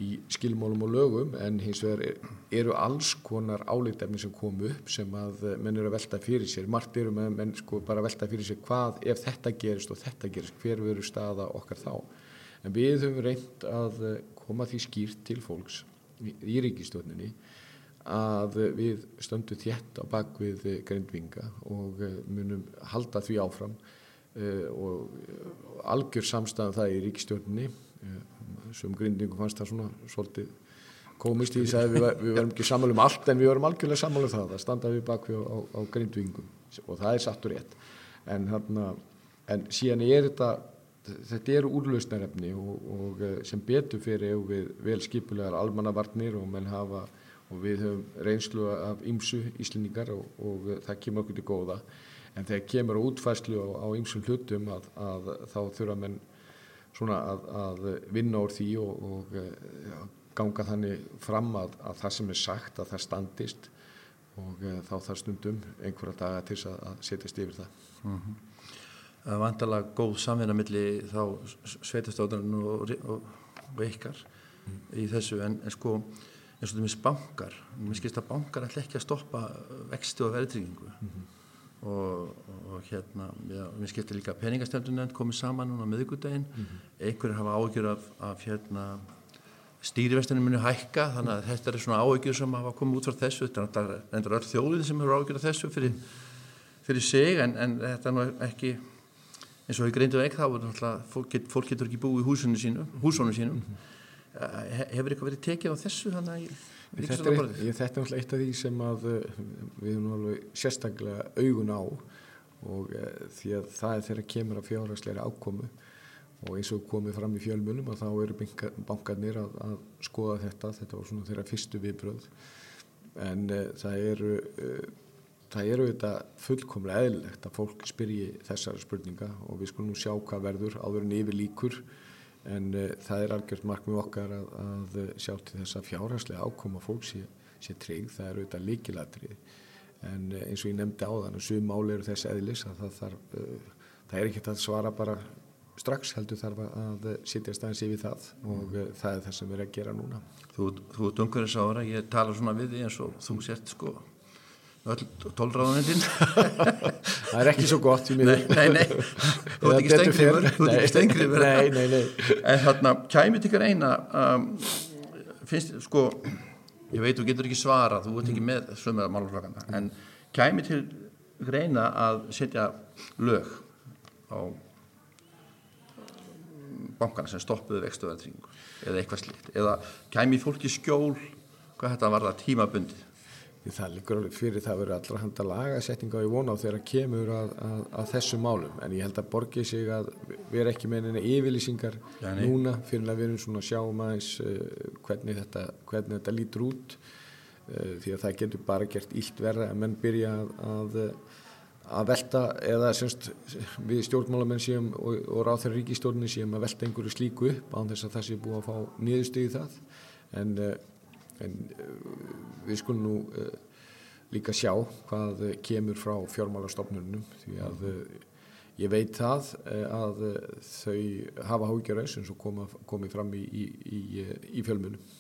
í skilmálum og lögum en hins vegar er, eru alls konar álítefni sem komu upp sem að menn eru að velta fyrir sér. Margt eru með menn sko bara að velta fyrir sér hvað ef þetta gerist og þetta gerist hver veru staða okkar þá? En við höfum reynd að koma því skýrt til fólks í, ríkistofninni að við stöndum þétt á bakvið grindvinga og eh, munum halda því áfram og algjör samstæðan það í ríkistjórninni uh, sem grindvingu fannst það svona svolítið komist í þess að við, við verum ekki sammála um allt en við verum algjörlega sammála um það. Það standa við bakvið á, á, á grindvingum og það er satt og rétt. En, hana, en síðan er þetta þetta eru úrlausnarefni og, og sem betur fyrir við vel skipulegar almannavarnir og menn hafa og við höfum reynslu af ymsu íslendingar og, og það kemur okkur til góða. En þegar kemur á útfæslu á ymsum hlutum að, að þá þurfa menn svona að, að vinna úr því og, og ja, ganga þannig fram að, að það sem er sagt að það standist og uh, þá þarf stundum einhverja daga til þess að setjast yfir það. Mm -hmm. Það er vantalega góð samvinna millir þá sveitastóðunum og, og, og ykkar mm. í þessu en, en sko eins og þú minnst bankar skilst að bankar ætla ekki að stoppa vexti og verðtryggingu mm -hmm. Og, og hérna já, mér skilst líka peningastefnunend komið saman núna á miðugudaginn mm -hmm. einhverjir hafa ágjör af, af hérna stýrivestunum muni hækka þannig að þetta er svona ágjör sem hafa komið út frá þessu. Þetta er endur öll þjóðið sem hefur ágjör af þessu fyrir, fyrir sig en, en þetta er nú ekki eins og í greindu ekki þá fólk, fólk getur ekki búið í húsunum sínum, húsunum sínum. Mm -hmm hefur eitthvað verið tekið á þessu þannig að þetta er, ég, þetta er eitt af því sem að eh, við erum sérstaklega augun á og e, því að það er þeirra kemur að fjárhagsleira ákomu og eins og komið fram í fjölmunum að þá eru bankarnir að, að skoða þetta. Þetta var svona þeirra fyrstu viðbröð en e, það eru e, það eru þetta fullkomlega eðlilegt að fólk spyrji þessara spurninga og við skulum sjá hvað verður áður en yfir líkur en uh, það er algjört markmið okkar að, að sjá til þess að fjárhagslega ákoma fólk sé, sé trygg, það er auðvitað líkilatrið en uh, eins og ég nefndi á þann og sum máli eru þess eðlis að það, þarf, það er ekkert að svara bara strax heldur þarf að sitja staðins yfir það. Og mm. það er það sem við erum að gera núna. Þú, þú ert umhverfis ára, ég tala svona við því eins og þú sért sko tólráðanendin [laughs] það er ekki svo gott nei, nei, nei, [laughs] þú ert ekki stengriður þú ert ekki stengriður en þarna, kæmi til ykkur eina um, finnst, sko ég veit, þú getur ekki svara, þú ert ekki með sömur af málflokana, en kæmi til eina að setja lög á bankana sem stoppuðu vextuverðringu eða eitthvað slíkt, eða kæmi fólki skjól hvað þetta var það tímabundið það liggur alveg fyrir það verður allra handa lagasetninga og ég vona á þegar kemur að, að, að þessu málum. En ég held að borgið sig að vera ekki með neina yfirlýsingar ja, núna fyrir að við erum svona að sjá maður uh, eh, hvernig, þetta, hvernig þetta lítur út. Uh, því að það getur bara gert ílt verða að menn byrja að, að velta eða semst við stjórnmálamenn séum og, og ráð þeirra ríkistjórnir séum að velta einhverju slíku upp án þess að það sé búið að fá niðurstöðu það. En uh, en uh, við skulum nú uh, líka sjá hvað kemur frá fjármálastofnunum því að ég veit það að þau hafa hágjörðis eins og koma, komið fram í, í, í, í fjölmunum.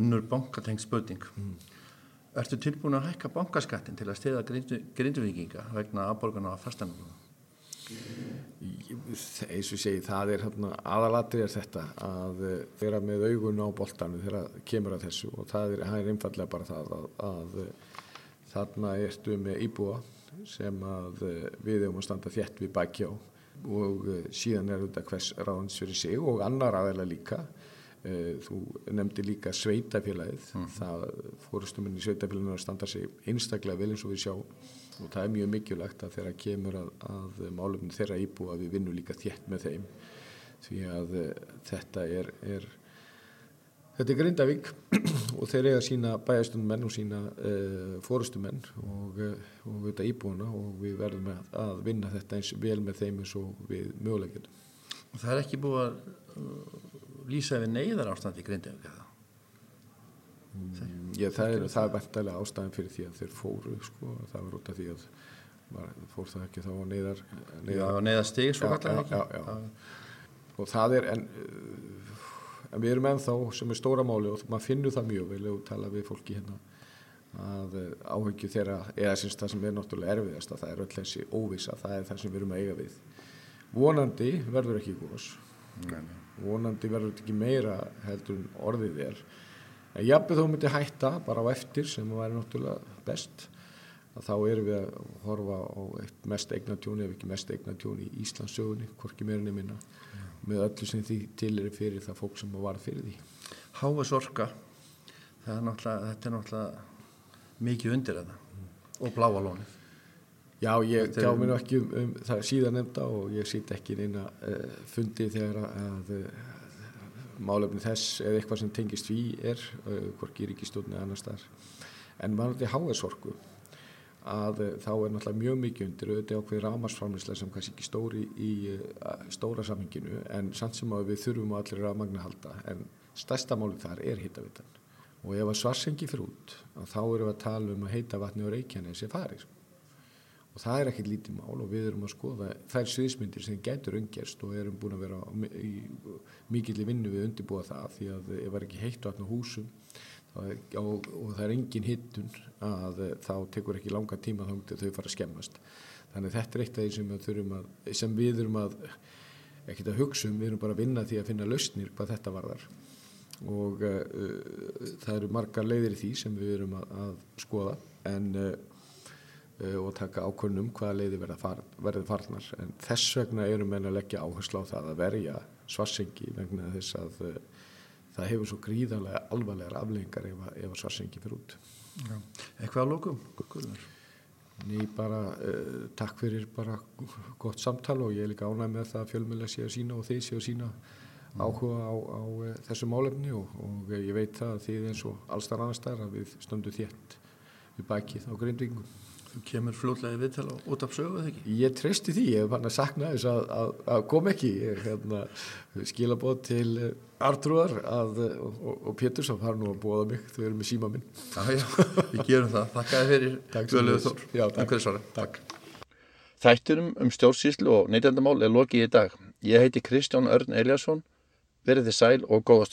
Önnur bankatengt spöting. Mm. Ertu tilbúin að hækka bankaskattin til að stiða grinduvikinga vegna aðborgarna á fastanum? Eins og segi það er hérna, aðalatri er þetta að vera með augun á boltanu þegar kemur að þessu og það er, það er einfallega bara það að, að þarna ertu með íbúa sem að við hefum að standa þétt við bækjá og síðan er þetta hvers ráðans fyrir sig og annar aðeila líka. Þú nefndi líka sveitafélagið mm. það fórustuminni sveitafélaginu að standa sig einstaklega vel eins og við sjá og það er mjög mikilvægt að þeirra kemur að, að málumni þeirra íbú að við vinnum líka þétt með þeim því að uh, þetta er, er þetta er Grindavík [clears throat] og þeir eiga sína bæjastumenn og sína uh, eh, fórustumenn og, uh, og þetta íbúna og við verðum að, að vinna þetta eins vel með þeim eins og við mögulegjum. Og það er ekki búið að lýsa við neyðar ástand í Grindavík eða? Mm, já, það er, er verðarlega ástæðin fyrir því að þeir fóru sko, það var út af því að fór það ekki þá að neyðar neyðar, neyðar stig svo já, og það er en, en við erum ennþá sem er stóra máli og maður finnur það mjög vel og tala við fólki hérna að áhengju þeirra eða syns það sem er náttúrulega erfiðast að það er öll þessi óvisa, það er það sem við erum að eiga við. Vonandi verður ekki góðs vonandi verður ekki meira heldur en orðið er En jafnveg þó myndi hætta bara á eftir sem væri náttúrulega best að þá erum við að horfa á mest eignatjóni ef ekki mest eignatjóni í Íslandsögunni, hvorki meirinni minna með öllu sem því til er fyrir það fólk sem var fyrir því. Háa sorka, er þetta er náttúrulega mikið undir þetta og bláa lónið. Já, ég tjá mér ekki um, um það síðan nefnda og ég sýt ekki inn að uh, fundi þegar að uh, málefni þess eða eitthvað sem tengist við er, hvorki ríkistofni annar staðar. En mannandi háesorku að þá er náttúrulega mjög mikið undir auðvitað ákveði rámarsframlislega sem kannski ekki stóri í stóra samhenginu en samt sem að við þurfum á allir rámagna halda. En stærsta málið þar er hittavitan og ef að svarsengi fyrir út þá erum við að tala um að heita vatni og reykjani þessi farið sko og það er ekkert lítið mál og við erum að skoða þær sviðismyndir sem getur umgerst og erum búin að vera í mikill í vinnu við undirbúa það því að ef það er ekki heitt á húsum er, og, og það er engin hittun að þá tekur ekki langa tíma þá þau fara að skemmast. Þannig þetta er eitt af því sem, að, sem við erum að ekkert að hugsa um, við erum bara að vinna því að finna lausnir hvað þetta varðar. Og uh, það eru margar leiðir í því sem við erum að, að skoða en uh, og taka ákvörnum hvaða leiði verði farnar en þess vegna erum við að leggja áherslu á það að verja svarsengi vegna þess að uh, það hefur svo gríðarlega alvarlegar afleggingar ef, ef svarsengi fyrir út Já. Eitthvað að lókum? Ný bara uh, takk fyrir bara gott samtal og ég er líka ánæg með það að fjölmjöla sé að sína og þeir sé að sína áhuga á, á þessu málefni og, og ég veit það að þið eins og allstar annar staðar að við stöndum þétt við bækið á grindvingum Þú kemur fljóðlega við til að út af sögu eða ekki? Ég treysti því, ég hef hann að sakna þess að, að, að kom ekki. Ég hérna, skila bóð til eh, Artrúar og, og, og Pétur sem har nú að bóða mig, þau eru með síma minn. Já, já, við gerum það. Takk að þið fyrir Guðluður Þór. Já, takk. takk. Þætturum um stjórnsýslu og neytjandamál er lokið í dag. Ég heiti Kristján Örn Eliasson. Verðið sæl og góða